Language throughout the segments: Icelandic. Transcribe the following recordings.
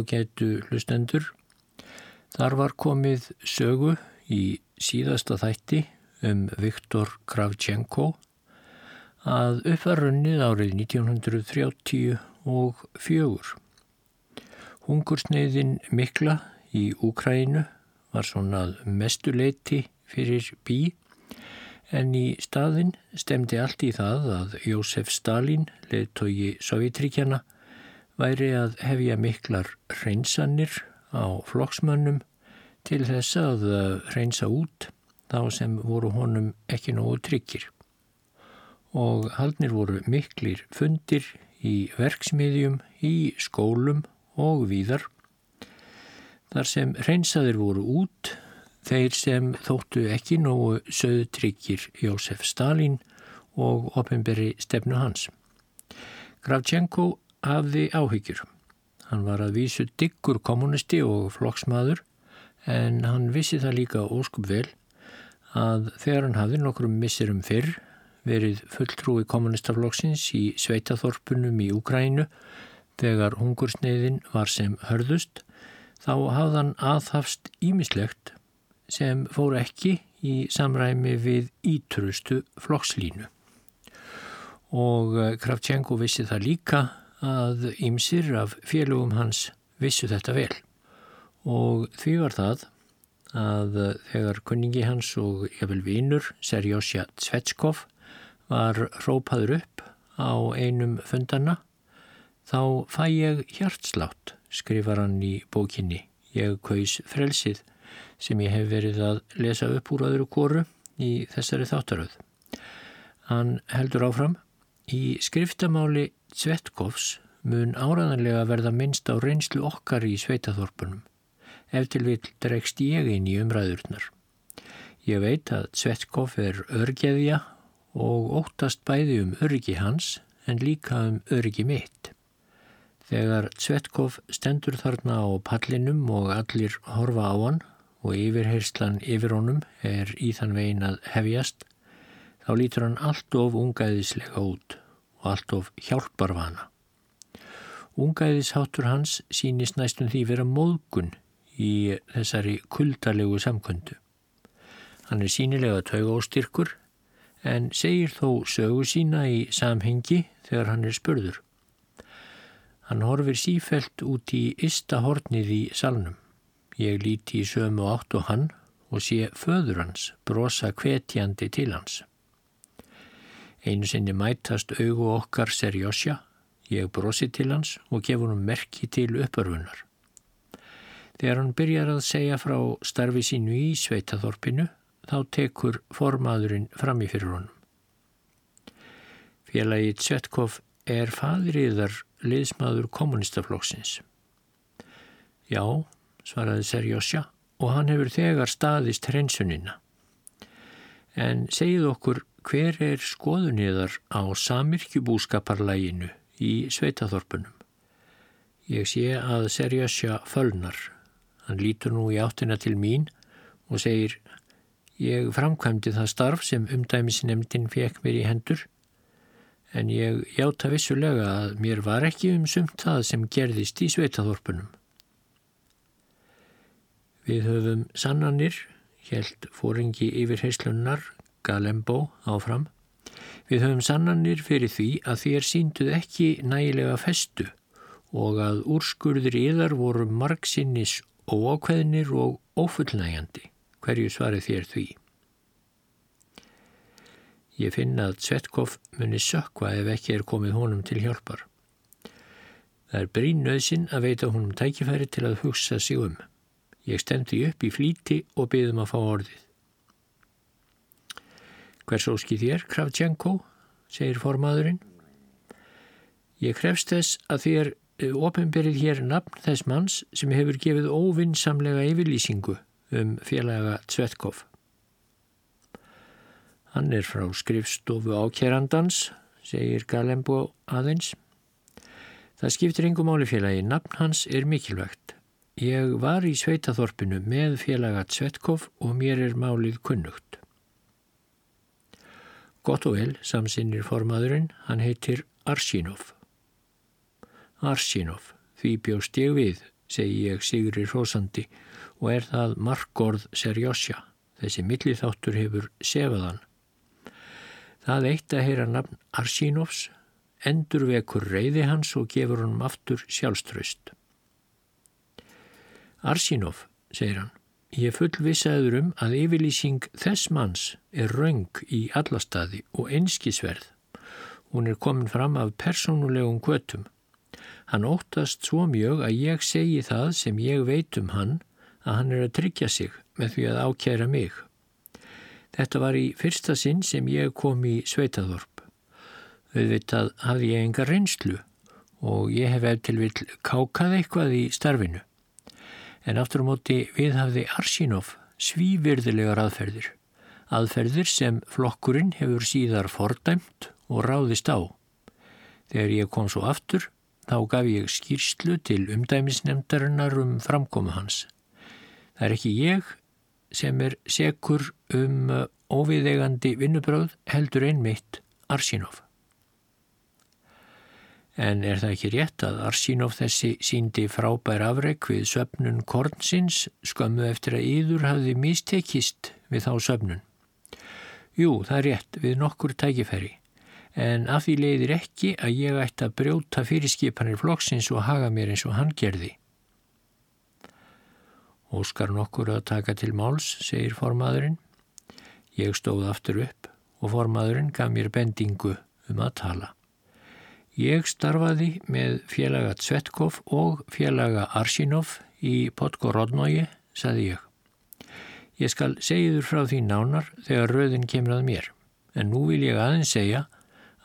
ágætu hlustendur. Þar var komið sögu í síðasta þætti um Viktor Kravchenko að uppvarunnið árið 1930 og fjögur. Hungursneiðin mikla í Úkrænu var svona mestuleiti fyrir bí en í staðin stemdi allt í það að Jósef Stalin, leðtogi Sovjetríkjana, væri að hefja miklar hreinsanir á flokksmönnum til þess að hreinsa út þá sem voru honum ekki nógu tryggir. Og haldnir voru miklir fundir í verksmiðjum, í skólum og víðar. Þar sem hreinsaðir voru út þeir sem þóttu ekki nógu söðu tryggir Jósef Stalin og ofinberi stefnu hans. Kravchenko hafði áhyggjur. Hann var að vísu diggur kommunisti og flokksmaður en hann vissi það líka óskup vel að þegar hann hafði nokkrum missirum fyrr verið fulltrúi kommunistaflokksins í sveitaþorpunum í Úgrænu þegar hungursneiðin var sem hörðust þá hafðan aðhafst ímislegt sem fór ekki í samræmi við ítrustu flokkslínu. Og Kravchenko vissi það líka að ymsir af félögum hans vissu þetta vel. Og því var það að þegar kunningi hans og jafnvel vinnur, Serjósja Tvetskov, var rópaður upp á einum fundana, þá fæ ég hjartslátt, skrifar hann í bókinni. Ég kaus frelsið sem ég hef verið að lesa upp úr öðru kóru í þessari þáttaröð. Hann heldur áfram í skriftamáli Tvetkovs mun áraðanlega verða minnst á reynslu okkar í sveitaþorpunum. Ef til vil dregst ég inn í umræðurnar. Ég veit að Tvetkov er örgeðja og óttast bæði um örgi hans en líka um örgi mitt. Þegar Tvetkov stendur þarna á pallinum og allir horfa á hann og yfirherslan yfir honum er í þann vegin að hefjast, þá lítur hann allt of ungæðislega út og allt of hjálparvana. Ungæðisháttur hans sínist næstum því vera móðgun í þessari kuldalegu samkundu. Hann er sínilega tauga og styrkur en segir þó sögu sína í samhengi þegar hann er spörður. Hann horfir sífelt út í ysta hornið í salnum. Ég líti í sömu átt og hann og sé föður hans brosa kvetjandi til hans. Einu sinni mætast augu okkar serjósja, ég brosi til hans og gefur hann merki til uppörfunar. Þegar hann byrjar að segja frá starfi sínu í sveitaþorpinu, þá tekur formaðurinn fram í fyrir honum. Félagið Svetkov er fadriðar liðsmaður kommunistaflokksins. Já, svaraði Serjósja og hann hefur þegar staðist hreinsunina. En segið okkur hver er skoðuniðar á samirkjubúskaparlæginu í sveitaþorpunum. Ég sé að Serjósja fölnar. Hann lítur nú í áttina til mín og segir ég framkvæmdi það starf sem umdæmisnemndin fekk mér í hendur en ég játa vissulega að mér var ekki um sumt það sem gerðist í sveitaþorpunum. Við höfum sannanir, helt fóringi yfir heislunnar, Galembo áfram. Við höfum sannanir fyrir því að þér sínduð ekki nægilega festu og að úrskurður yðar voru margsinnis óákveðnir og ófullnægjandi. Hverju svarið þér því? Ég finna að Svetkov muni sökva ef ekki er komið honum til hjálpar. Það er brín nöðsin að veita honum tækifæri til að hugsa sig um. Ég stemdi upp í flíti og byðum að fá orðið. Hvers óski þér, Kravtjenko, segir formaðurinn. Ég krefst þess að þér eh, ofinberið hér nafn þess manns sem hefur gefið óvinnsamlega yfirlýsingu um félaga Tvetkov. Hann er frá skrifstofu ákjærandans, segir Galembo aðeins. Það skiptir yngum álifélagi, nafn hans er mikilvægt. Ég var í sveitaþorpinu með félagat Svetkov og mér er málið kunnugt. Gott og vel, samsinnir formaðurinn, hann heitir Arsínov. Arsínov, því bjóst ég við, segi ég Sigri Rósandi og er það markgorð Serjósja. Þessi milliþáttur hefur sefaðan. Það eitt að heyra nafn Arsínovs endur vekur reyði hans og gefur honum aftur sjálfströst. Arsínov, segir hann, ég fullvisaður um að yfirlýsing þess manns er raung í allastadi og einskisverð. Hún er komin fram af persónulegum kvötum. Hann óttast svo mjög að ég segi það sem ég veit um hann að hann er að tryggja sig með því að ákjæra mig. Þetta var í fyrsta sinn sem ég kom í Sveitaðorp. Auðvitað hafði ég enga reynslu og ég hef eftir vil kákað eitthvað í starfinu. En aftur á móti við hafði Arsínov svívirðilegar aðferðir. Aðferðir sem flokkurinn hefur síðar fordæmt og ráðist á. Þegar ég kom svo aftur, þá gaf ég skýrslu til umdæmisnemdarinnar um framkomu hans. Það er ekki ég sem er sekur um uh, óviðegandi vinnubröð heldur einmitt Arsínov. En er það ekki rétt að Arsínov þessi síndi frábær afreg við söpnun kornsins skömmu eftir að yður hafði mistekist við þá söpnun? Jú, það er rétt við nokkur tækifæri en af því leiðir ekki að ég ætti að brjóta fyrirskipanir flokksins og haga mér eins og hann gerði. Óskar nokkur að taka til máls, segir formaðurinn. Ég stóð aftur upp og formaðurinn gaf mér bendingu um að tala. Ég starfaði með félaga Tvetkov og félaga Arsinov í Podgorodnoji, saði ég. Ég skal segiður frá því nánar þegar röðin kemur að mér, en nú vil ég aðeins segja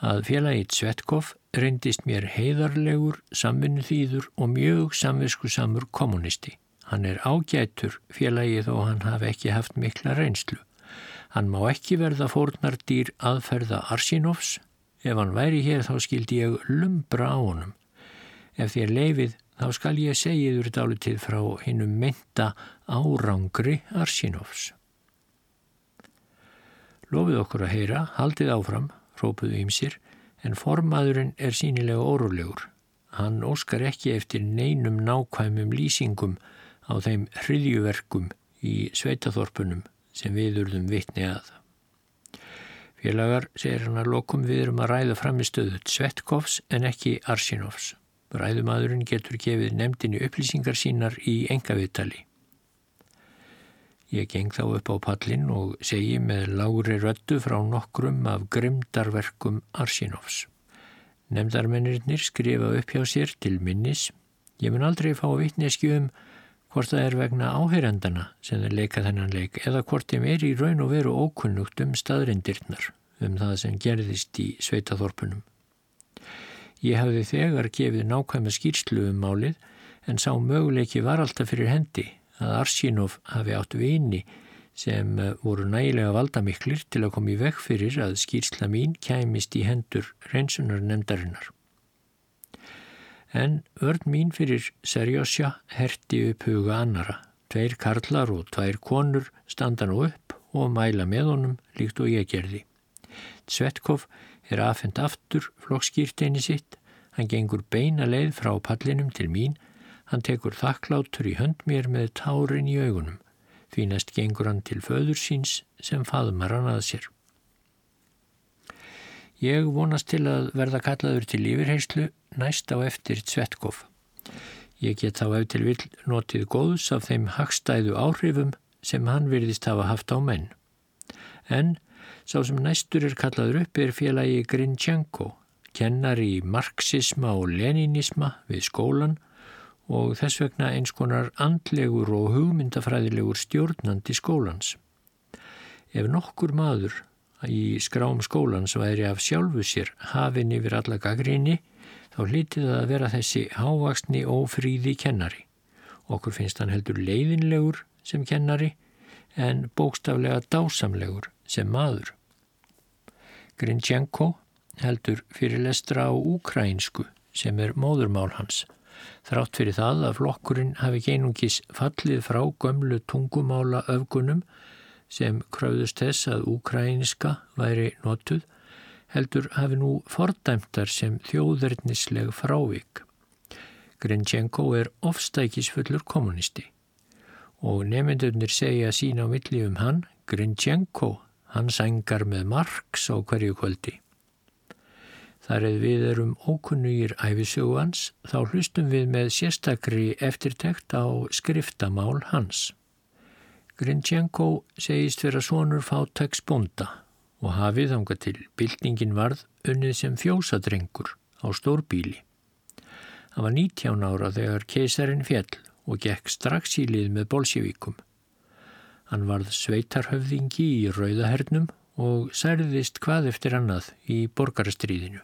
að félagi Tvetkov reyndist mér heiðarlegur, samvinnu þýður og mjög samvisku samur kommunisti. Hann er ágætur félagið og hann hafi ekki haft mikla reynslu. Hann má ekki verða fórnardýr aðferða Arsinovs. Ef hann væri hér þá skildi ég lumbra á honum. Ef þér leifið þá skal ég segja þurr dálitið frá hinnum mynda árangri Arsinovs. Lofið okkur að heyra, haldið áfram, rópuðu ýmsir, en formaðurinn er sínilega órulegur. Hann óskar ekki eftir neinum nákvæmum lýsingum á þeim hriðjuverkum í sveitaþorpunum sem við urðum vitni að. Félagar, segir hann að lokum við erum að ræða framistöðu Svetkovs en ekki Arsinovs. Ræðumadurinn getur gefið nefndinni upplýsingar sínar í engaviðtali. Ég geng þá upp á pallin og segi með lári röttu frá nokkrum af grimdarverkum Arsinovs. Nemndarmennirinnir skrifa upp hjá sér til minnis. Ég mun aldrei fá vitneski um hvort það er vegna áheyrendana sem þeir leika þennan leik eða hvort þeim er í raun og veru ókunnugt um staðrindirnar um það sem gerðist í sveitaþorpunum. Ég hafði þegar gefið nákvæma skýrslu um málið en sá möguleiki var alltaf fyrir hendi að Arsínov hafi átt vini sem voru nægilega valdamiklir til að koma í veg fyrir að skýrsla mín kæmist í hendur reynsunar nefndarinnar en vörn mín fyrir Serjósja herti upp huga annara. Tveir karlar og tvær konur standa nú upp og mæla með honum líkt og ég gerði. Svetkov er afhengt aftur flokkskýrteini sitt, hann gengur beina leið frá pallinum til mín, hann tekur þakklátur í hönd mér með tárin í augunum, því næst gengur hann til föður síns sem faðmar hann að sér. Ég vonast til að verða kallaður til yfirheyslu næst á eftir Tvetkov. Ég get þá ef til vil notið góðs af þeim hagstæðu áhrifum sem hann virðist hafa haft á menn. En sá sem næstur er kallaður upp er félagi Grinčenko, kennar í marxisma og leninisma við skólan og þess vegna eins konar andlegur og hugmyndafræðilegur stjórnandi skólans. Ef nokkur maður í skrám skólans væri af sjálfu sér hafinn yfir alla gaggrinni þá hlítið að vera þessi hávaksni ófríði kennari. Okkur finnst hann heldur leiðinlegur sem kennari en bókstaflega dásamlegur sem maður. Grinčenko heldur fyrirlestra á úkrænsku sem er móðurmál hans. Þrátt fyrir það að flokkurinn hafi geinungis fallið frá gömlu tungumála öfgunum sem kröðust þess að úkrænska væri notuð heldur hafi nú fordæmtar sem þjóðurnisleg frávik. Grinchenko er ofstækisfullur kommunisti og nefndunir segja sín á milli um hann, Grinchenko, hann sængar með Marx á hverju kvöldi. Þar eða við erum ókunnugir æfisöguans þá hlustum við með sérstakri eftirtekt á skriftamál hans. Grinchenko segist vera sonur fátæks bonda og hafið ánga til byltingin varð unnið sem fjósadrengur á stórbíli. Hann var 19 ára þegar keisarin fjell og gekk strax í lið með bolsjevíkum. Hann varð sveitarhöfðingi í rauðahernum og særðist hvað eftir annað í borgarastríðinu.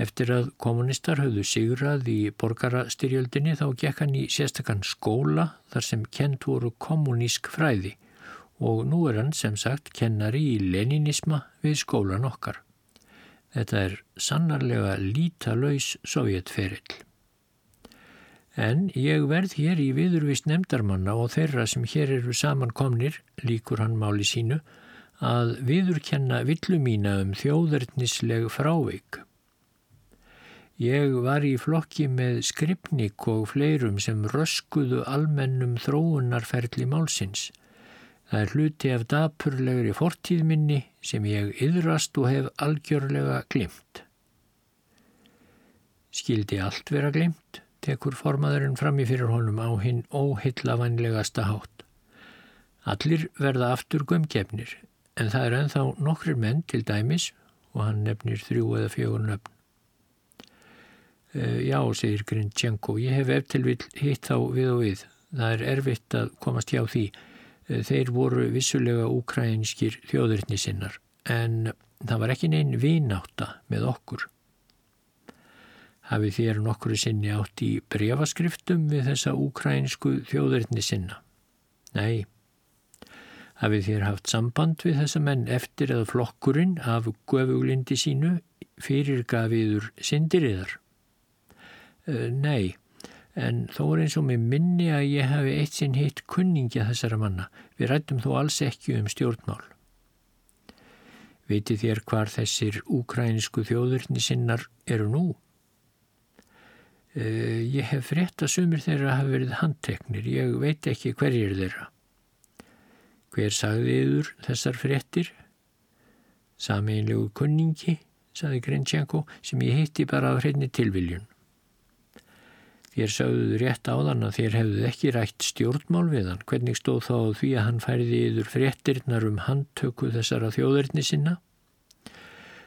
Eftir að kommunistar höfðu sigrað í borgarastyrjöldinni þá gekk hann í sérstakann skóla þar sem kent voru kommunísk fræði og nú er hann sem sagt kennari í leninisma við skólan okkar. Þetta er sannarlega lítalauðs sovjetferill. En ég verð hér í viðurvist nefndarmanna og þeirra sem hér eru samankomnir, líkur hann máli sínu, að viðurkenna villu mína um þjóðurnisleg frávik. Ég var í flokki með skripnik og fleirum sem röskuðu almennum þróunarferðli málsins. Það er hluti af dapurlegri fortíðminni sem ég yðrast og hef algjörlega glimt. Skildi allt vera glimt, tekur formaðurinn fram í fyrir honum á hinn óhillafænlegasta hátt. Allir verða aftur gömgefnir, en það er enþá nokkrir menn til dæmis og hann nefnir þrjú eða fjögur nöfn Uh, já, segir Grindjenko, ég hef eftir vil hitt þá við og við. Það er erfitt að komast hjá því. Uh, þeir voru vissulega ukrainskir þjóðurinn sinnar, en það var ekki neinn vináta með okkur. Hafið þér nokkru sinni átt í breyfaskriftum við þessa ukrainsku þjóðurinn sinna? Nei. Hafið þér haft samband við þessa menn eftir að flokkurinn af guðuglindi sínu fyrirgafiður syndiriðar? Uh, nei, en þó er eins og með minni að ég hafi eitt sinn hitt kunningja þessara manna. Við rættum þó alls ekki um stjórnmál. Viti þér hvar þessir úkrænisku þjóðurni sinnar eru nú? Uh, ég hef frétt að sumir þeirra hafi verið handteknir. Ég veit ekki hverjir þeirra. Hver sagði yfir þessar fréttir? Sameinlegu kunningi, saði Grintjenko, sem ég hitti bara á hreinni tilviljun. Þér sögðuðu rétt á þann að þér hefðu ekki rætt stjórnmál við hann. Hvernig stóð þá því að hann færiði yfir fréttirnar um handtöku þessara þjóðurni sinna?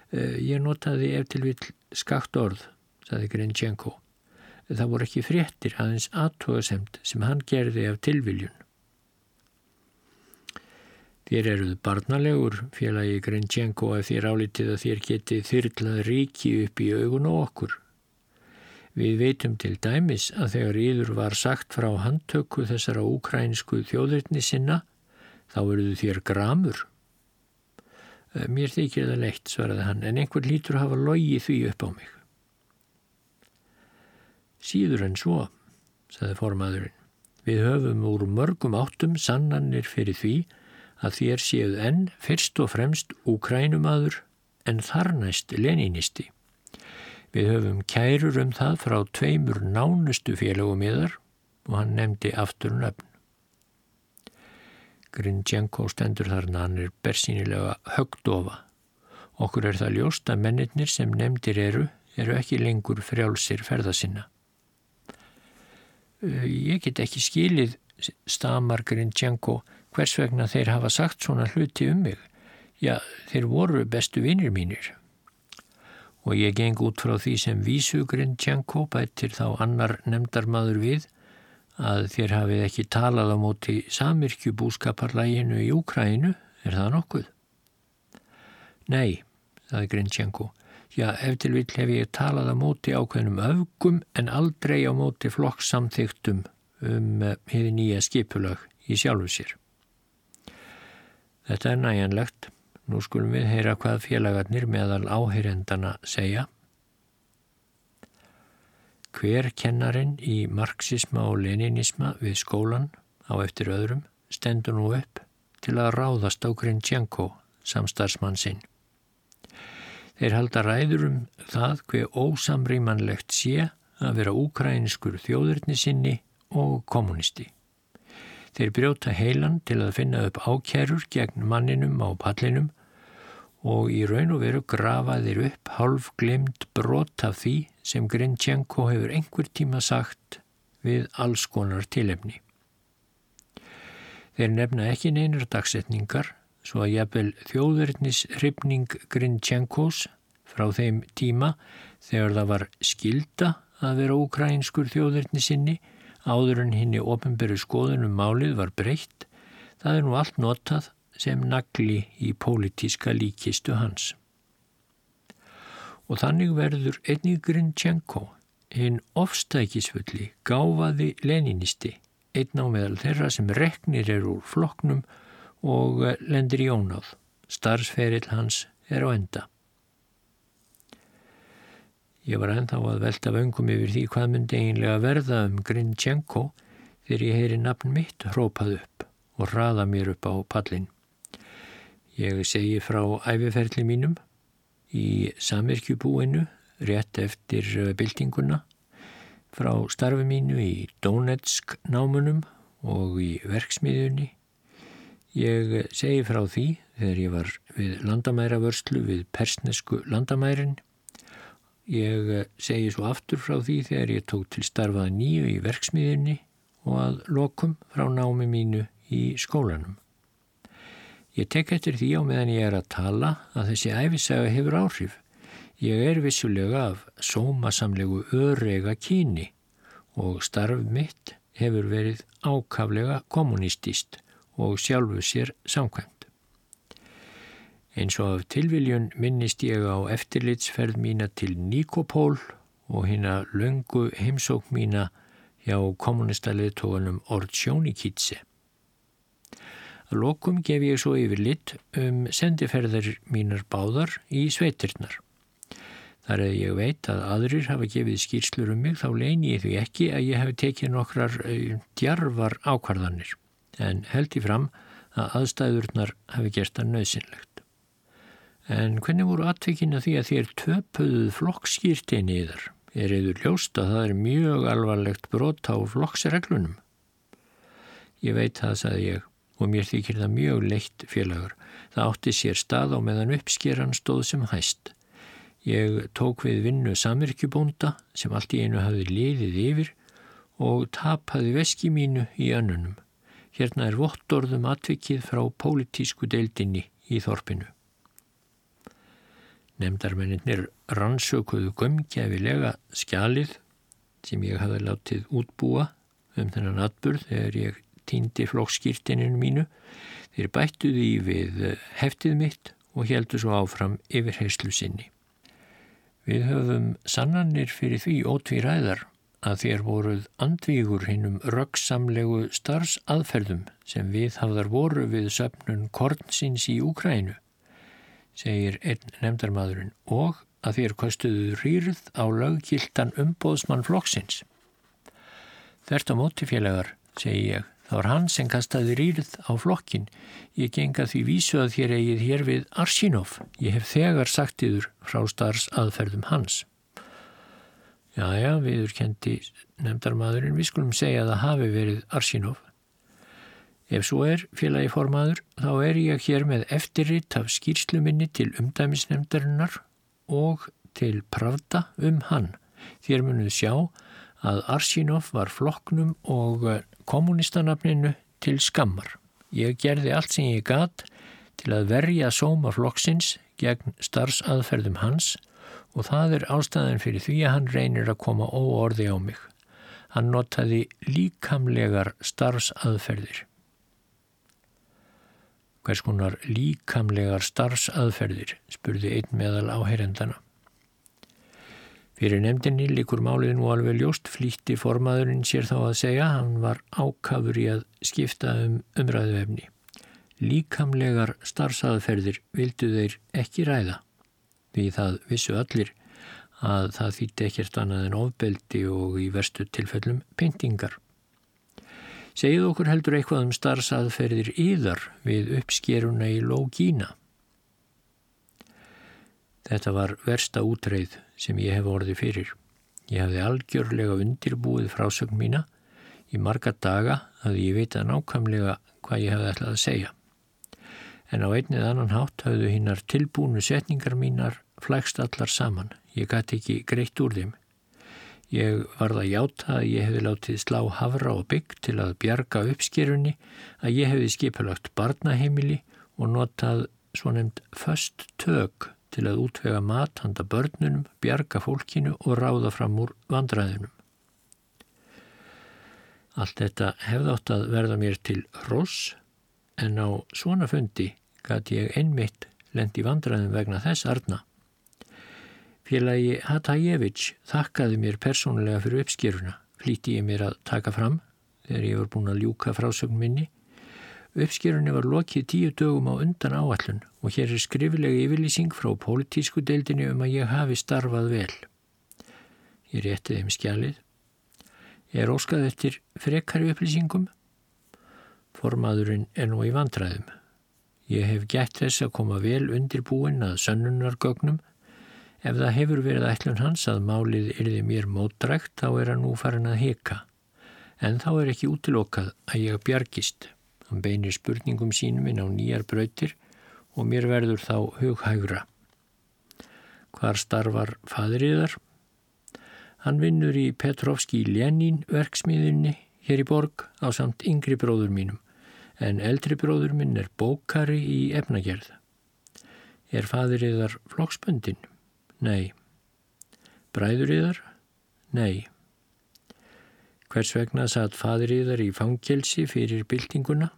Uh, ég notaði ef til vil skakt orð, saði Grinčenko. Það voru ekki fréttir, aðeins aðtóðasemt sem hann gerði af tilviljun. Þér eruð barnalegur, félagi Grinčenko, ef þér álitið að þér getið þyrlað ríki upp í augun og okkur. Við veitum til dæmis að þegar yður var sagt frá handtöku þessara úkrænsku þjóðurni sinna, þá eruðu þér gramur. Mér þykir það leitt, svaraði hann, en einhver lítur hafa logið því upp á mig. Síður en svo, saði formaðurinn, við höfum úr mörgum áttum sannanir fyrir því að þér séuð enn fyrst og fremst úkrænumadur en þarnæst leninisti. Við höfum kærur um það frá tveimur nánustu félagum yðar og hann nefndi aftur nöfn. Grinjenko stendur þarna, hann er bersýnilega högdofa. Okkur er það ljóst að mennirnir sem nefndir eru, eru ekki lengur frjálsir ferða sinna. Ég get ekki skilið, stamar Grinjenko, hvers vegna þeir hafa sagt svona hluti um mig. Já, þeir voru bestu vinnir mínir og ég geng út frá því sem vísugrind Tjanko bættir þá annar nefndarmadur við að þér hafið ekki talað á móti samirkjubúskaparlæginu í Úkrænu, er það nokkuð? Nei, það er grind Tjanko. Já, ef til vill hef ég talað á móti ákveðnum öfgum en aldrei á móti flokksamþygtum um hefði eh, nýja skipulag í sjálfu sér. Þetta er næjanlegt. Nú skulum við heyra hvað félagarnir meðal áheyrendana segja. Hver kennarin í marxisma og leninisma við skólan á eftir öðrum stendur nú upp til að ráðast á Grintjenko, samstarfsmann sinn. Þeir halda ræður um það hver ósamrýmanlegt sé að vera úkrænskur þjóðurni sinni og kommunisti. Þeir brjóta heilan til að finna upp ákjærur gegn manninum á pallinum og í raun og veru grafa þeir upp halv glimt brot af því sem Grinčenko hefur einhver tíma sagt við alls konar tilefni. Þeir nefna ekki neinar dagsetningar svo að jafnvel þjóðverðnis hrifning Grinčenkos frá þeim tíma þegar það var skilda að vera ukrainskur þjóðverðni sinni áður en henni ofinberu skoðunum málið var breytt, það er nú allt notað sem nagli í pólitíska líkistu hans. Og þannig verður einnig Grinčenko, hinn ofstækisfulli, gáfaði leninisti, einn á meðal þeirra sem reknir er úr floknum og lendir í ónáð. Starfsferill hans er á enda. Ég var ennþá að velta vöngum yfir því hvað myndi eiginlega verða um Grinčenko þegar ég heyri nafn mitt hrópað upp og hraða mér upp á pallin. Ég segi frá æfiferli mínum í samirkjubúinu rétt eftir eh, byltinguna, frá starfi mínu í Donetsk námunum og í verksmiðunni. Ég segi frá því þegar ég var við landamæravörslu við persnesku landamærin. Ég segi svo aftur frá því þegar ég tók til starfað nýju í verksmiðunni og að lokum frá námi mínu í skólanum. Ég tek eftir því á meðan ég er að tala að þessi æfisaga hefur áhrif. Ég er vissulega af sómasamlegu örega kíni og starf mitt hefur verið ákaflega kommunistist og sjálfu sér samkvæmt. Eins og af tilviljun minnist ég á eftirlitsferð mína til Nikopól og hérna löngu heimsók mína hjá kommunistaliðtóganum Ortsjónikitse. Að lokum gef ég svo yfir lit um sendiferðar mínar báðar í sveitirnar. Þar eða ég veit að aðrir hafa gefið skýrslur um mig þá leini ég því ekki að ég hef tekið nokkrar eh, djarvar ákvarðanir en held í fram að aðstæðurnar hafi gert það nöðsynlegt. En hvernig voru atveikina því að þér töpuðuð flokkskýrteini yðar? Er eður ljóst að það er mjög alvarlegt brot á flokksreglunum? Ég veit það, sagði ég, og mér þykir það mjög leitt félagur. Það átti sér stað á meðan uppskeran stóð sem hæst. Ég tók við vinnu samirkjubónda sem allt í einu hafi liðið yfir og tapaði veski mínu í önnunum. Hérna er vottorðum atvikið frá pólitísku deildinni í þorpinu. Nemndarmennir rannsökuðu gömgefilega skjalið sem ég hafi látið útbúa um þennan atburð þegar ég týndi flokkskýrtininu mínu, þeir bættu því við eh, heftið mitt og heldu svo áfram yfir heyslu sinni. Við höfum sannanir fyrir því ótvíræðar að þér voruð andvígur hinnum röggsamlegu starfsaðferðum sem við hafðar voru við söpnun kornsins í Úkrænu, segir einn nefndarmadurinn, og að þér kostuðu rýrð á löggildan umbóðsmann flokksins. Þert á mótifélagar, segi ég, Það var hann sem kastaði rýrð á flokkin. Ég genga því vísu að þér eigið hér við Arsínov. Ég hef þegar sagt yður frá starfs aðferðum hans. Já, já, viður kendi nefndarmadurinn. Við skulum segja að það hafi verið Arsínov. Ef svo er, félagi formaður, þá er ég hér með eftirrit af skýrsluminni til umdæmisnefndarinnar og til pravda um hann. Þér munuð sjá að Arsínov var flokknum og kommunistanafninu til skammar. Ég gerði allt sem ég gatt til að verja sóma flokksins gegn starfsaðferðum hans og það er ástæðan fyrir því að hann reynir að koma óorði á mig. Hann notaði líkamlegar starfsaðferðir. Hvers konar líkamlegar starfsaðferðir, spurði einn meðal áheyrendana. Fyrir nefndinni líkur málið nú alveg ljóst flýtti formaðurinn sér þá að segja hann var ákafur í að skipta um umræðuefni. Líkamlegar starfsaðferðir vildu þeir ekki ræða því það vissu allir að það þýtti ekkert annað en ofbeldi og í verstu tilfellum pyntingar. Segið okkur heldur eitthvað um starfsaðferðir yðar við uppskeruna í Lógína. Þetta var versta útreið sem ég hef orðið fyrir. Ég hafði algjörlega undirbúið frásögn mína í marga daga að ég veit að nákvæmlega hvað ég hafði ætlað að segja. En á einnið annan hátt hafðu hinnar tilbúinu setningar mínar flækst allar saman. Ég gæti ekki greitt úr þeim. Ég varða að játa að ég hefði látið slá havra og bygg til að bjarga uppskerunni, að ég hefði skipulagt barnaheimili og notað svo nefnd föst tök til að útvega mat handa börnunum, bjarga fólkinu og ráða fram úr vandræðunum. Allt þetta hefði átt að verða mér til ross en á svona fundi gæti ég einmitt lendi vandræðum vegna þess arna. Félagi Hatajevich þakkaði mér persónulega fyrir uppskýruna, flíti ég mér að taka fram þegar ég var búin að ljúka frásögn minni Uppskýrunni var lokið tíu dögum á undan áallun og hér er skrifilega yfirlýsing frá pólitísku deildinni um að ég hafi starfað vel. Ég rétti þeim skjalið. Ég er óskað eftir frekari upplýsingum. Formaðurinn er nú í vandræðum. Ég hef gætt þess að koma vel undir búin að sönnunargögnum. Ef það hefur verið ætlun hans að málið yrði mér mótdrækt þá er hann nú farin að heka. En þá er ekki útilokað að ég bjargist. Hann beinir spurningum sínum inn á nýjar brautir og mér verður þá hughægra. Hvar starfar fadriðar? Hann vinnur í Petrovski Lenin verksmiðinni hér í borg á samt yngri bróður mínum en eldri bróður minn er bókari í efnagerð. Er fadriðar flokksböndin? Nei. Bræðuriðar? Nei. Hvers vegna satt fadriðar í fangelsi fyrir byltinguna?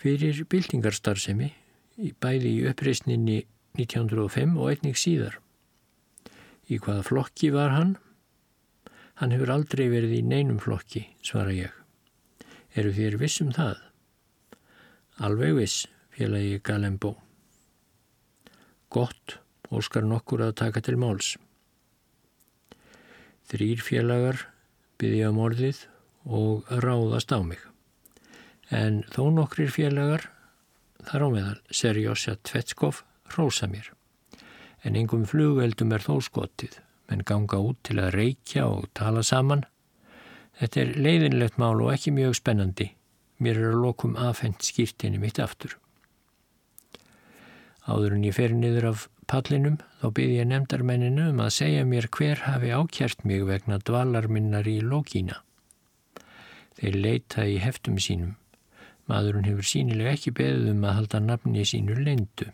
fyrir byltingarstarfsemi bæði í uppreysninni 1905 og einnig síðar. Í hvaða flokki var hann? Hann hefur aldrei verið í neinum flokki, svara ég. Eru þér vissum það? Alveg viss, félagi Galembó. Gott, óskar nokkur að taka til máls. Þrýr félagar byggja um orðið og ráðast á mig en þó nokkrir félagar, þar á meðal Serjósja Tvetskov, rósa mér. En yngum flugveldum er þó skotið, menn ganga út til að reykja og tala saman. Þetta er leiðinlegt mál og ekki mjög spennandi. Mér er að lokum afhengt skýrtinni mitt aftur. Áður en ég fer niður af pallinum þá byrði ég nefndarmenninu um að segja mér hver hafi ákjært mig vegna dvalarminnar í Lókína. Þeir leita í heftum sínum Maðurinn hefur sínilega ekki beðið um að halda nafni sínu lendu.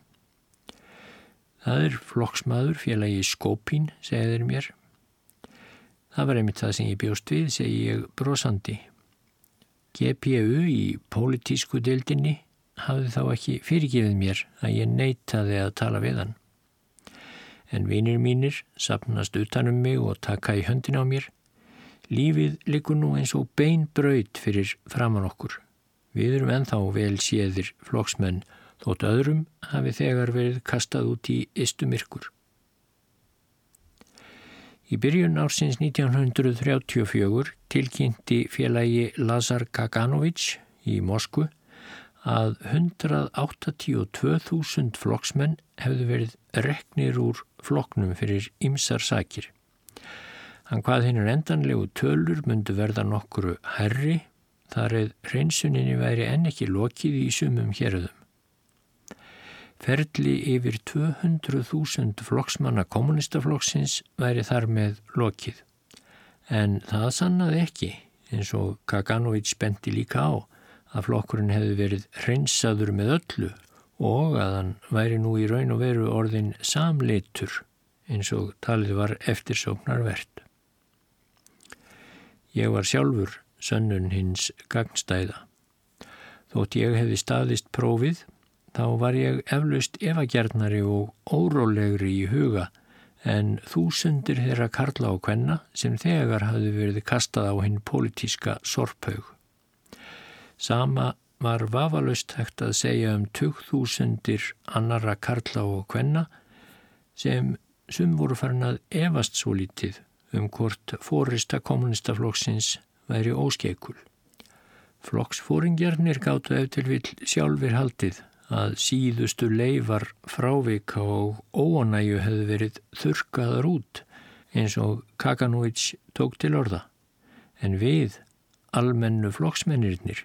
Það er flokksmaður félagi Skópín, segir mér. Það var einmitt það sem ég bjóst við, segi ég brosandi. GPU í pólitísku deildinni hafði þá ekki fyrirgefið mér að ég neytaði að tala við hann. En vinir mínir sapnast utanum mig og taka í höndin á mér. Lífið likur nú eins og bein braut fyrir framann okkur. Við erum enþá vel séðir flokksmenn þótt öðrum hafi þegar verið kastað út í istumirkur. Í byrjun ársins 1934 tilkynnti félagi Lazar Kaganovic í Moskvu að 182.000 flokksmenn hefðu verið reknir úr flokknum fyrir ymsar sakir. Hann hvað hinn er endanlegu tölur myndu verða nokkuru herri þar eð hreinsuninni væri enn ekki lokið í sumum héröðum. Ferli yfir 200.000 flokksmanna kommunistaflokksins væri þar með lokið. En það sannaði ekki, eins og Kaganovic benti líka á, að flokkurinn hefði verið hreinsaður með öllu og að hann væri nú í raun og veru orðin samleitur eins og talið var eftirsóknarvert. Ég var sjálfur sönnun hins gagnstæða. Þótt ég hefði staðist prófið, þá var ég eflaust evagjarnari og órólegri í huga en þúsundir þeirra karla og kvenna sem þegar hafði verið kastað á hinn politíska sorphaug. Sama var vafalust hægt að segja um 2000 annara karla og kvenna sem sum voru farin að evast svo lítið um hvort fórista kommunistaflokksins væri óskeikul. Flokksfóringjarnir gáttu eftir vill sjálfur haldið að síðustu leifar frávika og óanæju hefði verið þurkaðar út eins og Kakanovits tók til orða. En við, almennu flokksmennirnir,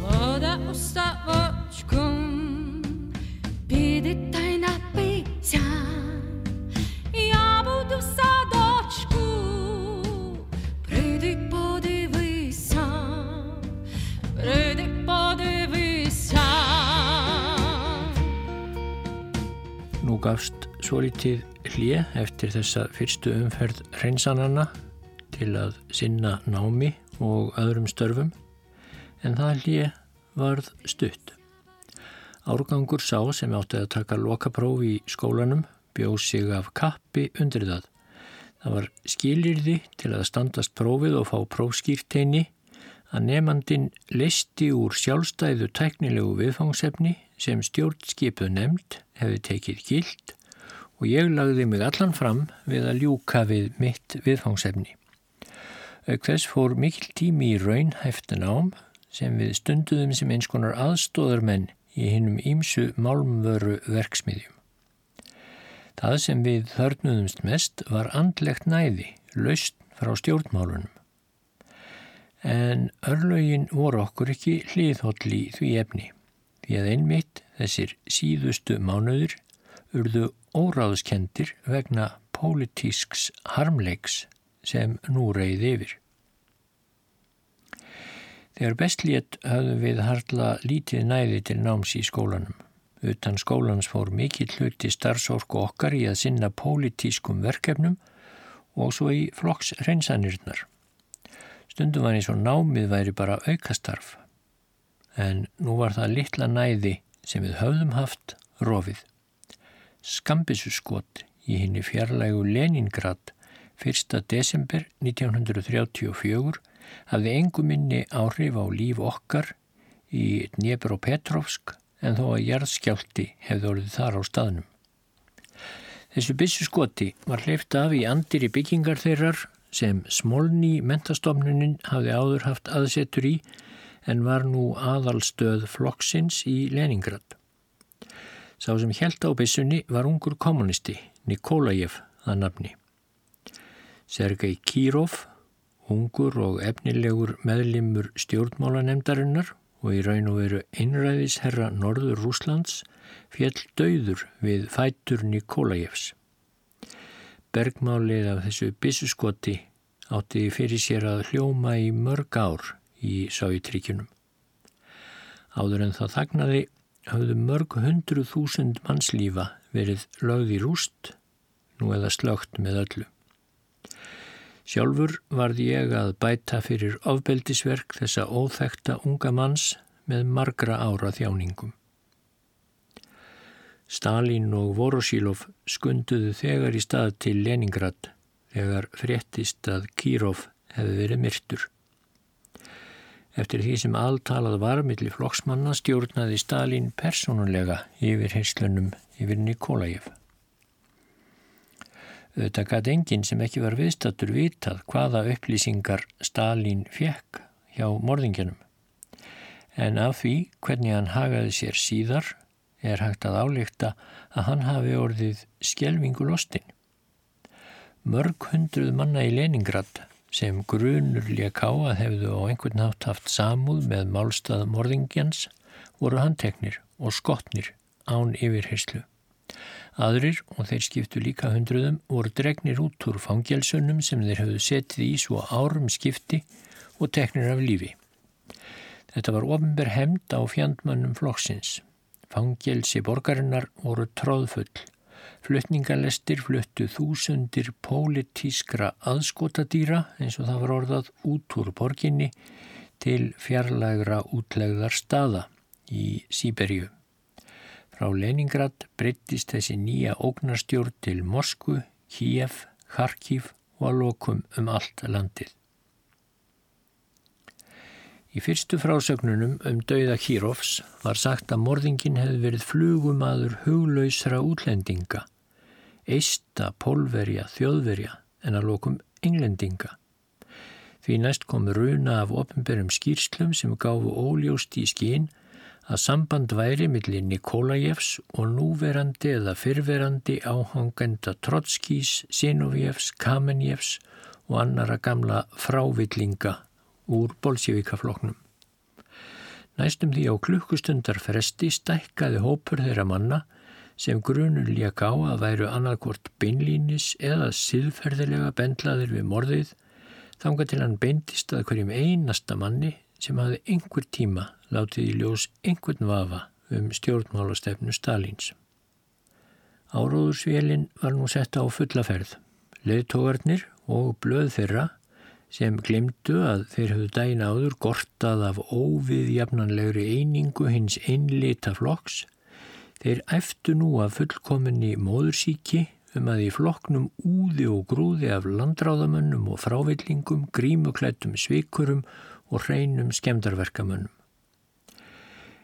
Вода уставочком пидит тайна пися. Я буду в садочку, прийди подивися, прийди подивися. Nú gafst svolítið hlið eftir þessa fyrstu umferð reynsanana til að sinna námi og öðrum störfum en það hlið varð stutt. Árgangur sá sem átti að taka lokapróf í skólanum bjóð sig af kappi undir það. Það var skilirði til að standast prófið og fá prófskýrteini að nefnandin listi úr sjálfstæðu tæknilegu viðfangsefni sem stjórnskipuð nefnd hefði tekið gild og ég lagði mig allan fram við að ljúka við mitt viðfangsefni. Hvers fór mikil tími í raun hæftin ám sem við stunduðum sem eins konar aðstóðarmenn í hinnum ímsu málmvöru verksmiðjum. Það sem við þörnuðumst mest var andlegt næði, laust frá stjórnmálunum. En örlögin voru okkur ekki hliðhóll í því efni, því að einmitt Þessir síðustu mánuður urðu óráðskendir vegna pólitísks harmleiks sem nú reyði yfir. Þegar bestlétt höfðum við harla lítið næði til náms í skólanum. Utan skólans fór mikill hluti starfsorku okkar í að sinna pólitískum verkefnum og svo í flokks reynsanirnar. Stundum var eins og námið væri bara aukastarf. En nú var það litla næði sem við höfðum haft rofið. Skambissuskot í henni fjarlægu Leningrad 1. desember 1934 hafði enguminni áhrif á líf okkar í Dnepropetrovsk en þó að jarðskjálti hefði orðið þar á staðnum. Þessu byssuskoti var hleyft af í andir í byggingar þeirrar sem Smolny mentastofnunin hafði áður haft aðsetur í en var nú aðalstöð flokksins í Leningrad. Sá sem held á bissunni var ungur kommunisti, Nikolajev að nafni. Sergei Kirov, ungur og efnilegur meðlimur stjórnmálanemdarinnar og í raun og veru einræðisherra Norður Rúslands fjell döður við fætur Nikolajevs. Bergmálið af þessu bissuskoti átti fyrir sér að hljóma í mörg ár í Sáitríkjunum. Áður en það þagnaði hafðu mörg hundru þúsund mannslífa verið lögð í rúst, nú eða slögt með öllu. Sjálfur varði ég að bæta fyrir ofbeldisverk þessa óþekta unga manns með margra ára þjáningum. Stalin og Vorosílov skunduðu þegar í stað til Leningrad þegar fréttist að Kírov hefði verið myrtur. Eftir því sem alltalað var millir flokksmanna stjórnaði Stalin personulega yfir hinslunum yfir Nikolajev. Þetta gæti enginn sem ekki var viðstattur vitað hvaða upplýsingar Stalin fekk hjá morðingjanum. En af því hvernig hann hagaði sér síðar er hægt að álíkta að hann hafi orðið skjelvingu lostin. Mörg hundruð manna í Leningrad sem grunur lék á að hefðu á einhvern nátt haft samúð með málstað morðingjans voru handteknir og skotnir án yfirherslu. Aðrir, og þeir skiptu líka hundruðum, voru dregnir út úr fangelsunum sem þeir hefðu setið í svo árum skipti og teknir af lífi. Þetta var ofnber hemd á fjandmannum flokksins. Fangelsi borgarinnar voru tróðfull Flutningalestir fluttu þúsundir pólitískra aðskotadýra eins og það var orðað út úr borginni til fjarlægra útlegðar staða í Sýberju. Frá Leningrad breyttist þessi nýja ógnarstjórn til Moskvu, Kíef, Kharkiv og að lokum um allt landið. Í fyrstu frásögnunum um dauða Kírófs var sagt að morðingin hefði verið flugumadur huglausra útlendinga, eista, pólverja, þjóðverja en að lokum englendinga. Því næst kom runa af ofinberum skýrslum sem gáfu óljóst í skín að samband væri millir Nikolajevs og núverandi eða fyrverandi áhangenda Trotskís, Sinovjevs, Kamenjevs og annara gamla frávillinga úr bolsjevíkafloknum. Næstum því á klukkustundar fresti stækkaði hópur þeirra manna sem grunur lék á að væru annarkvort beinlínis eða siðferðilega bendlaðir við morðið þanga til hann beintist að hverjum einasta manni sem hafði einhver tíma látið í ljós einhvern vafa um stjórnmálastefnu Stalins. Áróðursvélinn var nú sett á fullaferð. Leðtógarnir og blöð þeirra sem glimtu að þeir höfðu dæin áður gortað af óviðjafnanlegri einingu hins einlita flokks, þeir eftu nú að fullkominni móðursíki um að í flokknum úði og grúði af landráðamönnum og frávillingum, grímuklættum svikurum og hreinum skemdarverkamönnum.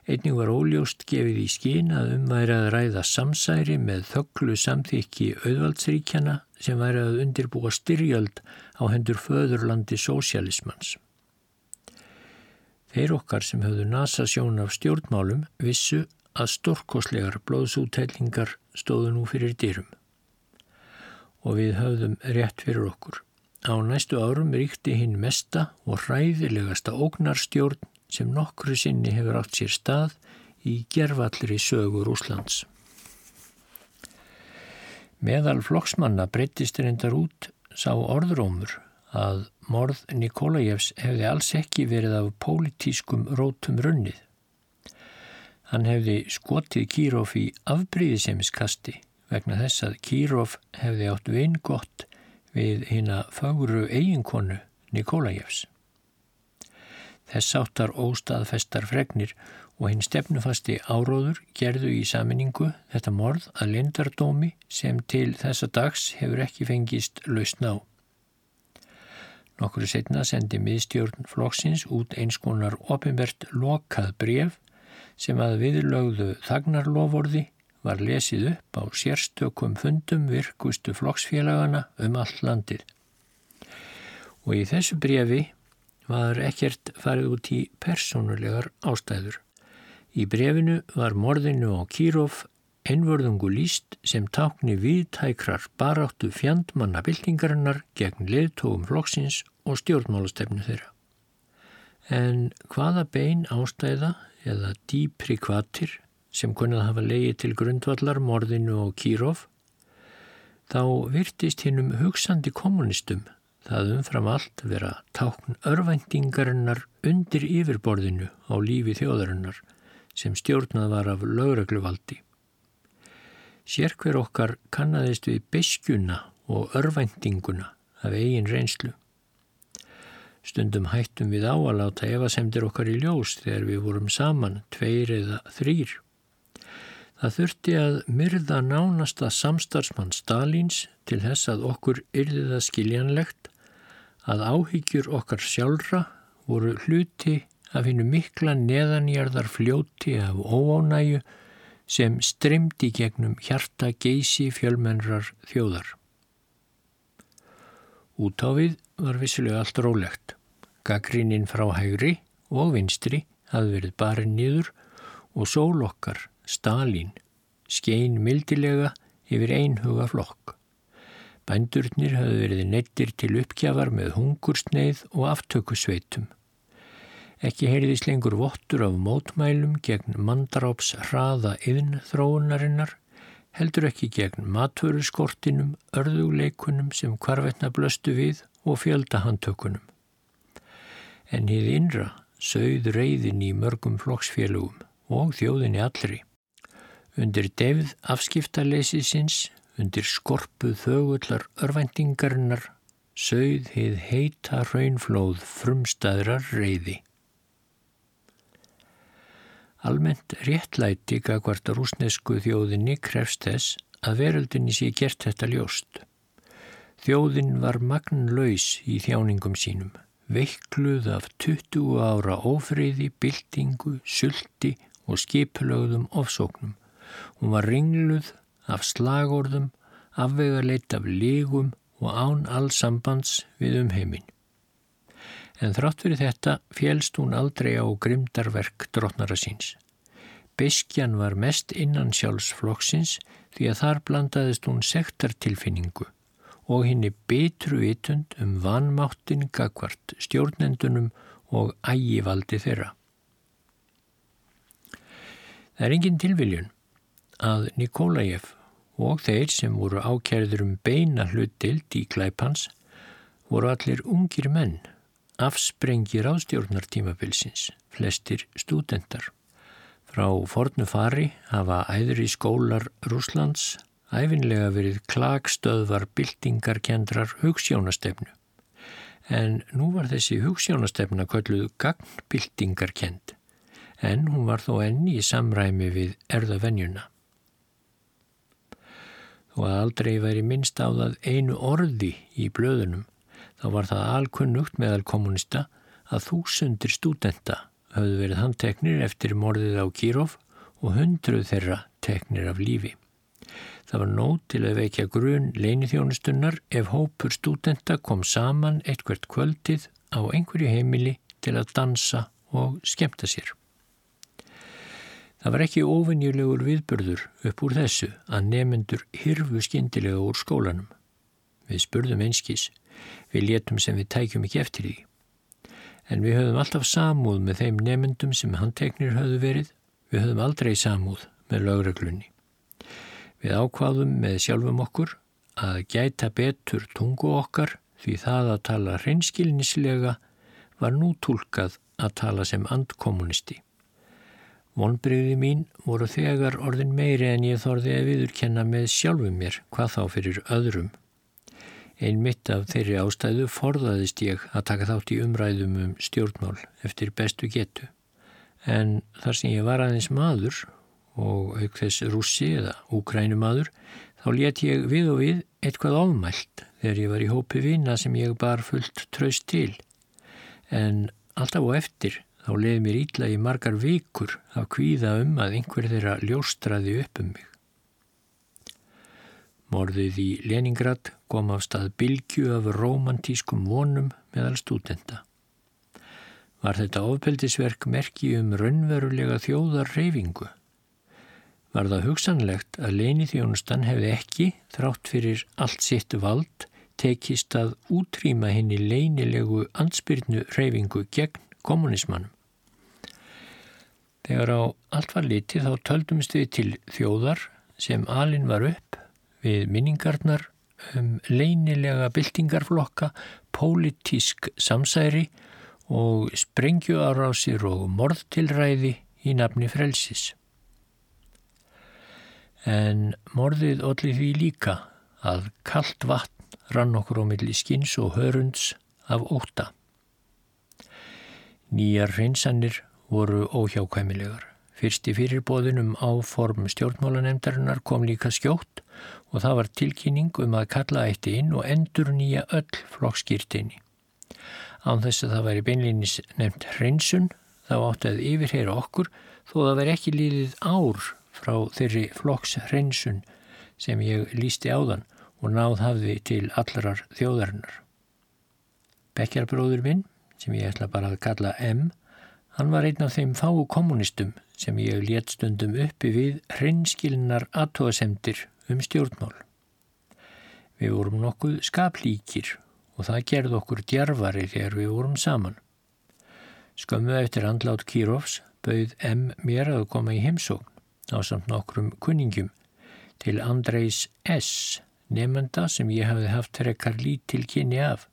Einning var óljóst gefið í skín að umværi að ræða samsæri með þögglu samþykki auðvaldsríkjana sem væri að undirbúa styrjöld á hendur föðurlandi sósialismans. Þeir okkar sem höfðu nasa sjón af stjórnmálum vissu að stórkoslegar blóðsútællingar stóðu nú fyrir dyrum. Og við höfðum rétt fyrir okkur. Á næstu árum ríkti hinn mesta og hræðilegasta ógnarstjórn sem nokkru sinni hefur átt sér stað í gerfallri sögur Úslands. Meðal flokksmanna breyttist reyndar út sá orðrómur að morð Nikolajevs hefði alls ekki verið af pólitískum rótum runnið. Hann hefði skotið Kírov í afbríðisemiskasti vegna þess að Kírov hefði átt vingott við hina fagru eiginkonu Nikolajevs. Þess áttar óstaðfestar fregnir og hinn stefnufasti áróður gerðu í saminningu þetta morð að lindardómi sem til þessa dags hefur ekki fengist lausn á. Nokkru setna sendi miðstjórn flokksins út einskonar ofinvert lokað bref sem að viðlögðu þagnarloforði var lesið upp á sérstökum fundum virkustu flokksfélagana um all landið. Og í þessu brefi var ekkert farið út í persónulegar ástæður. Í brefinu var morðinu á Kírov einvörðungu líst sem tákni viðtækrar baráttu fjandmanna byltingarinnar gegn leðtóum flokksins og stjórnmálastefnu þeirra. En hvaða bein ástæða eða dýpri kvatir sem kunnað hafa leiði til grundvallar morðinu og Kírov, þá virtist hinnum hugsandi kommunistum það umfram allt vera tákn örvæntingarinnar undir yfirborðinu á lífi þjóðarinnar sem stjórnað var af lögregluvaldi. Sérkver okkar kannadist við beskjuna og örvæntinguna af eigin reynslu. Stundum hættum við á að láta evasemdir okkar í ljós þegar við vorum saman, tveir eða þrýr. Það þurfti að myrða nánasta samstarfsmann Stalins til þess að okkur yrði það skiljanlegt að áhyggjur okkar sjálfra voru hluti af hennu mikla neðanjarðar fljóti af óánæju sem strymdi gegnum hjarta geysi fjölmennrar þjóðar. Útáfið var vissilega allt rólegt. Gaggríninn frá hægri og vinstri hafði verið barinn nýður og sól okkar Stalin skein mildilega yfir einhuga flokk. Bændurnir hafði verið neittir til uppgjafar með hungursneið og aftökusveitum. Ekki heyrðis lengur vottur af mótmælum gegn mandráps hraða yðn þróunarinnar, heldur ekki gegn matvöruskortinum, örðugleikunum sem hvarvetna blöstu við og fjöldahandtökunum. En hið innra sögð reyðin í mörgum flokksfélugum og þjóðinni allri. Undir devð afskiptaleysisins, undir skorpuð þögullar örvæntingarinnar, sögð hið heita raunflóð frumstæðrar reyði. Almennt réttlæti gagvart rúsnesku þjóðinni krefst þess að veröldinni sé gert þetta ljóst. Þjóðin var magnlaus í þjáningum sínum, veikluð af 20 ára ofriði, byltingu, sulti og skipulögðum ofsóknum. Hún var ringluð af slagorðum, afvegarleitt af lígum og án allsambands við umheiminn. En þrátt fyrir þetta félst hún aldrei á grimdarverk drotnara síns. Beskjan var mest innan sjálfsflokksins því að þar blandaðist hún sektartilfinningu og henni betru vitund um vanmáttin gagvart stjórnendunum og ægivaldi þeirra. Það er engin tilviljun að Nikolajef og þeir sem voru ákjærður um beina hlutild í glæpans voru allir ungir menn, afsprengir ástjórnartímabilsins, flestir stúdendar. Frá fornu fari hafa æður í skólar Rúslands æfinlega verið klagstöðvar byltingarkendrar hugssjónastefnu. En nú var þessi hugssjónastefna kölluð gagnbyltingarkend, en hún var þó enni í samræmi við erðavenjuna og að aldrei væri minnst á það einu orði í blöðunum, þá var það alkunnugt meðal kommunista að þúsundir stúdenta hafðu verið handteknir eftir morðið á Kírov og hundruð þeirra teknir af lífi. Það var nót til að vekja grun leinithjónustunnar ef hópur stúdenta kom saman eitthvert kvöldið á einhverju heimili til að dansa og skemta sér. Það var ekki ofinjulegur viðbörður upp úr þessu að nefendur hirfu skindilega úr skólanum. Við spurðum einskís, við létum sem við tækjum ekki eftir því. En við höfum alltaf samúð með þeim nefendum sem handteknir höfðu verið, við höfum aldrei samúð með lögreglunni. Við ákvaðum með sjálfum okkur að gæta betur tungu okkar því það að tala hreinskilnislega var nú tólkað að tala sem andkommunisti. Vonbreyði mín voru þegar orðin meiri en ég þorði að viðurkenna með sjálfum mér, hvað þá fyrir öðrum. Einn mitt af þeirri ástæðu forðaðist ég að taka þátt í umræðum um stjórnmál eftir bestu getu. En þar sem ég var aðeins maður og auk þess rússi eða úkrænumadur, þá let ég við og við eitthvað ofmælt þegar ég var í hópi vina sem ég bar fullt tröst til. En alltaf og eftir Þá leiði mér ítla í margar vikur að kvíða um að einhver þeirra ljóstraði upp um mig. Morðið í Leningrad kom af stað bylgju af romantískum vonum meðal stúdenda. Var þetta ofbeldisverk merki um raunverulega þjóðar reyfingu? Var það hugsanlegt að leinithjónustan hefði ekki, þrátt fyrir allt sitt vald, tekist að útrýma henni leinilegu ansbyrnu reyfingu gegn kommunismannum? Þegar á allt var litið þá töldumst við til þjóðar sem alin var upp við minningarnar um leinilega byltingarflokka, pólitísk samsæri og sprengjuárásir og morðtilræði í nafni frelsis. En morðið allir því líka að kallt vatn rann okkur á milli skins og hörunds af óta. Nýjar hreinsanir voru óhjákvæmilegar. Fyrst í fyrirbóðunum áform stjórnmálanemdarinnar kom líka skjótt og það var tilkynning um að kalla eitt inn og endur nýja öll flokkskýrtinni. Án þess að það væri beinleinis nefnt hreinsun þá átti að yfirheyra okkur þó það væri ekki líðið ár frá þeirri flokks hreinsun sem ég lísti áðan og náð hafði til allarar þjóðarinnar. Bekkjarbróður minn, sem ég ætla bara að kalla M, Hann var einn af þeim fáu kommunistum sem ég létt stundum uppi við hreinskilnar aðtóasemdir um stjórnmál. Við vorum nokkuð skaplíkir og það gerði okkur djarfari þegar við vorum saman. Skömmu eftir andlát Kírovs bauð M. mér að koma í heimsókn á samt nokkrum kunningum til Andreis S. nefnda sem ég hafði haft rekkar lítil kynni af.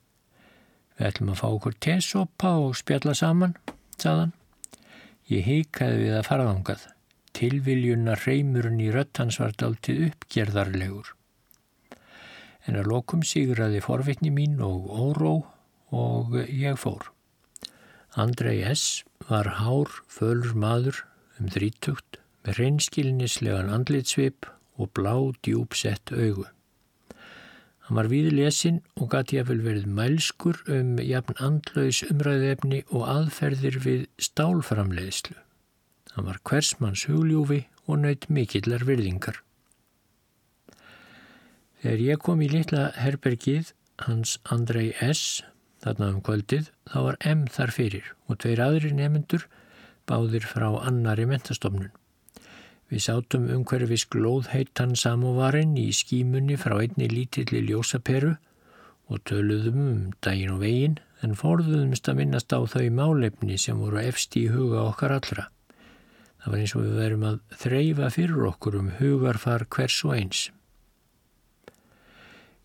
Við ætlum að fá okkur tesopa og spjalla saman saðan. Ég heikaði við að faraðangað. Tilviljuna reymurinn í röttans var daltið uppgerðarlegur. En að lokum sigraði forvitni mín og óró og ég fór. Andrei S. var hár, fölur maður um þrítugt, með reynskilnislegan andlitsvip og blá djúpsett augu. Hann var við lesin og gæti að vel verið mælskur um jafn andlaus umræðefni og aðferðir við stálframleiðslu. Hann var hversmanns hugljúfi og naut mikillar virðingar. Þegar ég kom í litla herbergið hans Andrei S. þarna um kvöldið þá var M þar fyrir og tveir aðri nefnendur báðir frá annari mentastofnun. Við sátum umhverfis glóðheitan samóvarinn í skímunni frá einni lítilli ljósaperu og töluðum um daginn og veginn en forðuðumst að minnast á þau málefni sem voru efst í huga okkar allra. Það var eins og við verum að þreyfa fyrir okkur um hugarfar hvers og eins.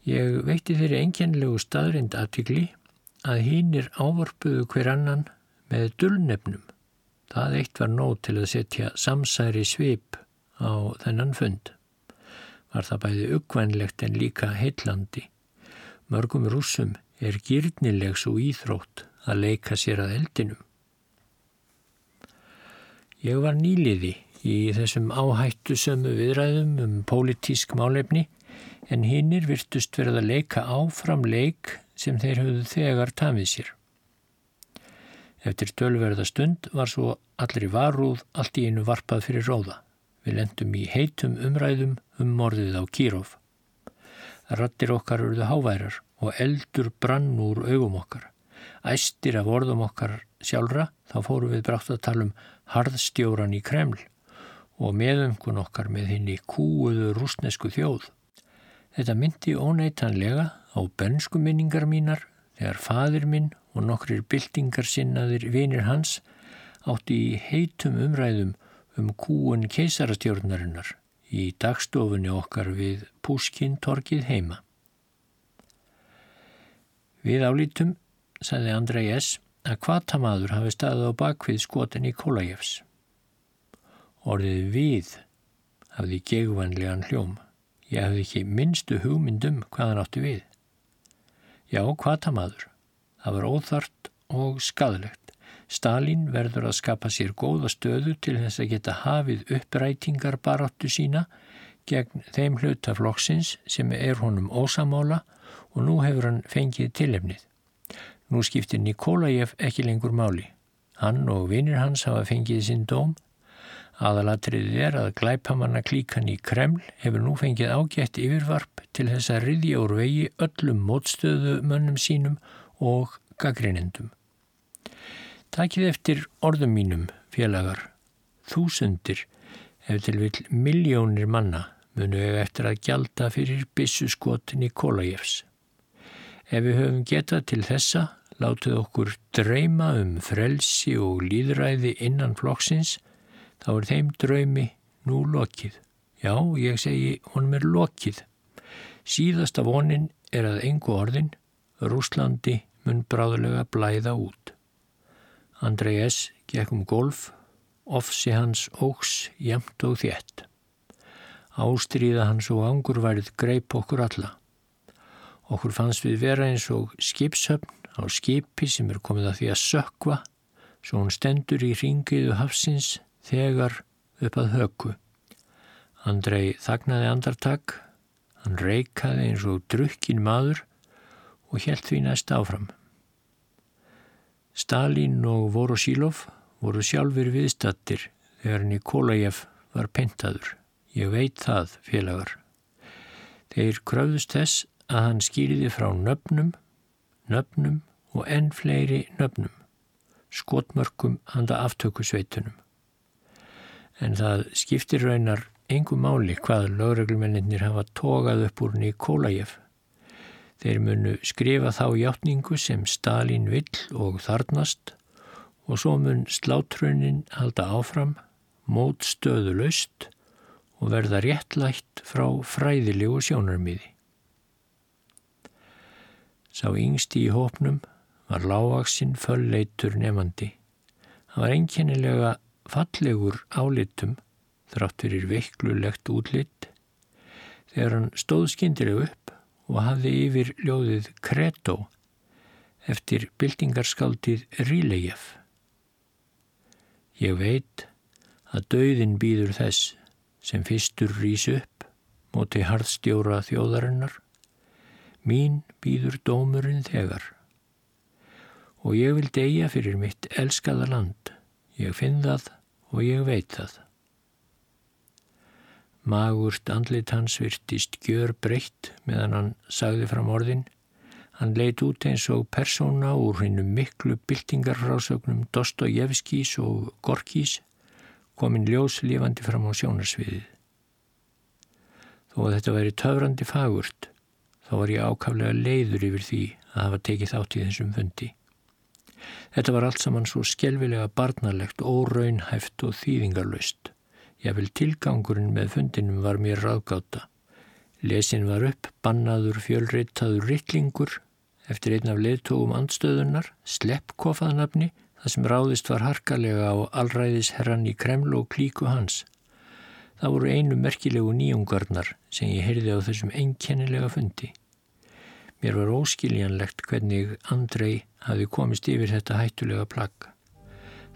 Ég veitti þeirri enginlegu staðrind aðtikli að hínir ávarpuðu hver annan með dullnefnum Það eitt var nóg til að setja samsæri svip á þennan fund. Var það bæði uggvænlegt en líka heillandi. Mörgum rúsum er gyrnileg svo íþrótt að leika sér að eldinum. Ég var nýliði í þessum áhættu sömu viðræðum um pólitísk málefni en hinnir virtust verið að leika áfram leik sem þeir höfðu þegar tamið sér. Eftir tölverða stund var svo allir í varúð allt í einu varpað fyrir róða. Við lendum í heitum umræðum um morðið á Kírov. Rattir okkar urðu háværar og eldur brann úr augum okkar. Æstir af orðum okkar sjálfra þá fóru við brátt að tala um harðstjóran í Kreml og meðumkun okkar með henni kúuðu rúsnesku þjóð. Þetta myndi óneitanlega á bensku minningar mínar þegar fadir minn og nokkrir byltingar sinnaðir vinir hans átti í heitum umræðum um kúun keisarastjórnarinnar í dagstofunni okkar við Púskintorkið heima. Við álítum, sagði Andrei S., að kvatamadur hafi staðið á bakvið skotin í Kólajefs. Orðið við hafði gegvanlegan hljóm. Ég hafði ekki minnstu hugmyndum hvað hann átti við. Já, kvatamadur. Það var óþart og skadalegt. Stalin verður að skapa sér góða stöðu til þess að geta hafið upprætingar baráttu sína gegn þeim hlutaflokksins sem er honum ósamála og nú hefur hann fengið tilefnið. Nú skiptir Nikolajev ekki lengur máli. Hann og vinnir hans hafa fengið sinn dóm. Aðalatriðið er að glæpamanna klíkan í Kreml hefur nú fengið ágætt yfirvarp til þess að riðja úr vegi öllum mótstöðu mönnum sínum og gaggrinendum. Takið eftir orðum mínum, félagar, þúsundir, ef til vil miljónir manna munu ef eftir að gjalda fyrir bissuskot Nikolajevs. Ef við höfum getað til þessa, látuð okkur dreyma um frelsi og líðræði innan flokksins, þá er þeim draumi nú lokið. Já, ég segi, honum er lokið. Síðasta vonin er að engu orðin, Rúslandi mun bráðulega blæða út. Andrei S. gekk um golf, ofsi hans ógs jæmt og þétt. Ástríða hans og angurværið greip okkur alla. Okkur fannst við vera eins og skipshöfn á skipi sem er komið að því að sökva, svo hún stendur í ringiðu hafsins þegar upp að höku. Andrei þagnaði andartak, hann reikaði eins og drukkin maður og helt því næst áfram. Stalin og Vorosílov voru sjálfur viðstattir þegar Nikolajev var pentaður. Ég veit það, félagar. Þeir kröfðust þess að hann skýriði frá nöfnum, nöfnum og enn fleiri nöfnum, skotmörkum handa aftökusveitunum. En það skiptir raunar engum máli hvað lögreglumennir hafa tókað upp úr Nikolajev Þeir munu skrifa þá hjáttningu sem Stalin vill og þarnast og svo mun sláttrunnin halda áfram, mót stöðu laust og verða réttlætt frá fræðilegu sjónarmiði. Sá yngsti í hópnum var lágaksinn fölleitur nefandi. Hann var einkennilega fallegur álitum þrátt fyrir veiklulegt útlitt. Þegar hann stóð skindileg upp og hafði yfir ljóðið Kreto eftir byltingarskáldið Rílejev. Ég veit að dauðin býður þess sem fyrstur rýs upp móti harðstjóra þjóðarinnar. Mín býður dómurinn þegar. Og ég vil deyja fyrir mitt elskaða land. Ég finn það og ég veit það. Magurt andlit hans virtist gjör breytt meðan hann sagði fram orðin. Hann leit út eins og persóna úr hennum miklu byltingarfrásögnum Dostojevskís og Gorkís komin ljós lifandi fram á sjónarsviðið. Þó að þetta væri töfrandi fagurt, þá var ég ákaflega leiður yfir því að hafa tekið þátt í þessum fundi. Þetta var allt saman svo skjelvilega barnalegt, óraunhæft og þýðingarlaust. Ég vil tilgangurinn með fundinum var mér ráðgáta. Lesin var upp, bannaður, fjölreitaður rittlingur eftir einn af leðtógum andstöðunar, sleppkofaðnafni, Það sem ráðist var harkalega á allræðisherran í Kreml og klíku hans. Það voru einu merkilegu nýjungarnar sem ég heyrði á þessum einkennilega fundi. Mér var óskiljanlegt hvernig Andrei hafi komist yfir þetta hættulega plagg.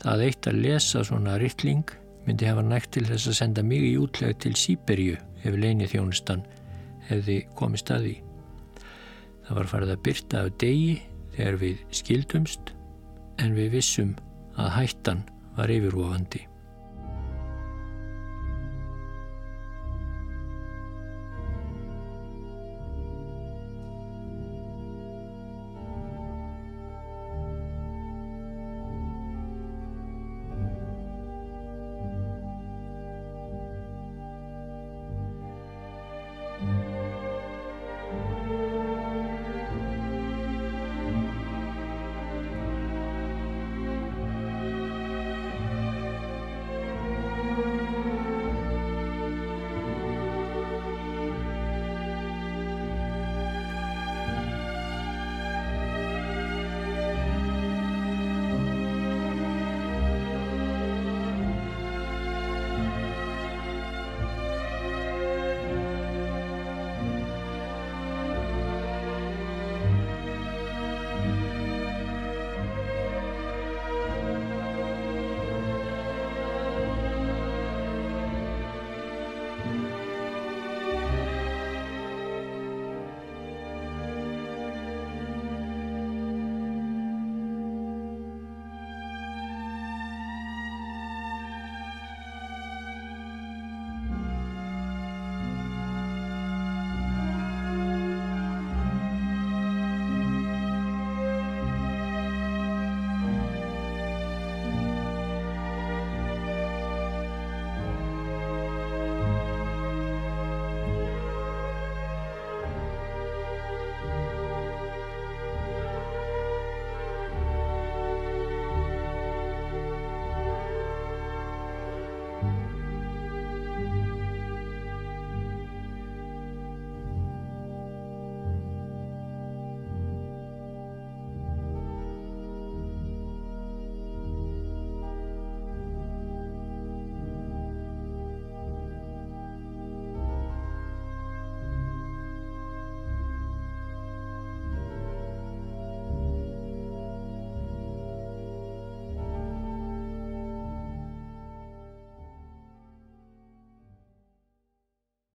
Það eitt að lesa svona rittling myndi hafa nægt til þess að senda mig í útleg til Sýberju ef leini þjónustan hefði komist að því. Það var farið að byrta af degi þegar við skildumst en við vissum að hættan var yfirvofandi.